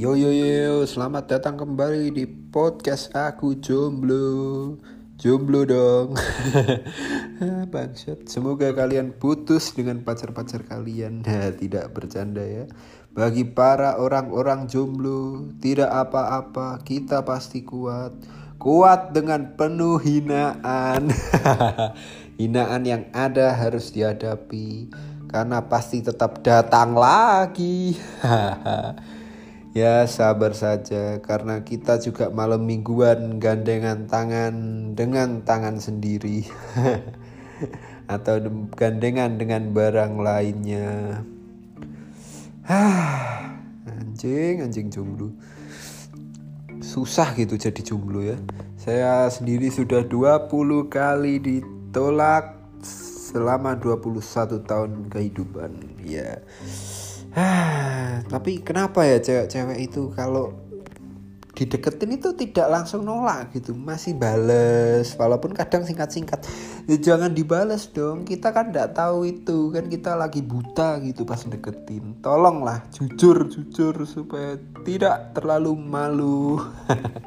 Yo yo yo, selamat datang kembali di podcast aku jomblo. Jomblo dong. Bangsat. Semoga kalian putus dengan pacar-pacar kalian. Nah, tidak bercanda ya. Bagi para orang-orang jomblo, tidak apa-apa, kita pasti kuat. Kuat dengan penuh hinaan. hinaan yang ada harus dihadapi karena pasti tetap datang lagi. Ya sabar saja karena kita juga malam mingguan gandengan tangan dengan tangan sendiri atau gandengan dengan barang lainnya. anjing, anjing jomblo. Susah gitu jadi jomblo ya. Saya sendiri sudah 20 kali ditolak selama 21 tahun kehidupan ya ah, tapi kenapa ya cewek-cewek itu kalau dideketin itu tidak langsung nolak gitu? Masih bales walaupun kadang singkat-singkat. Ya jangan dibales dong kita kan tidak tahu itu kan kita lagi buta gitu pas deketin. Tolonglah jujur jujur supaya tidak terlalu malu.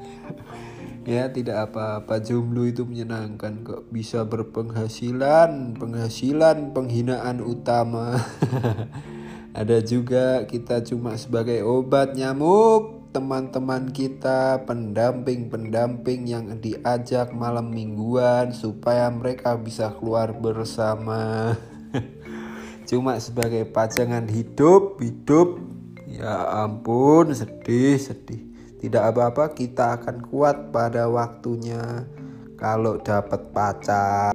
Ya tidak apa-apa. Jomblo itu menyenangkan kok. Bisa berpenghasilan penghasilan penghinaan utama ada juga kita cuma sebagai obat nyamuk. Teman-teman kita pendamping-pendamping yang diajak malam mingguan supaya mereka bisa keluar bersama. Cuma sebagai pajangan hidup hidup. Ya ampun sedih sedih. Tidak apa-apa, kita akan kuat pada waktunya. Kalau dapat pacar.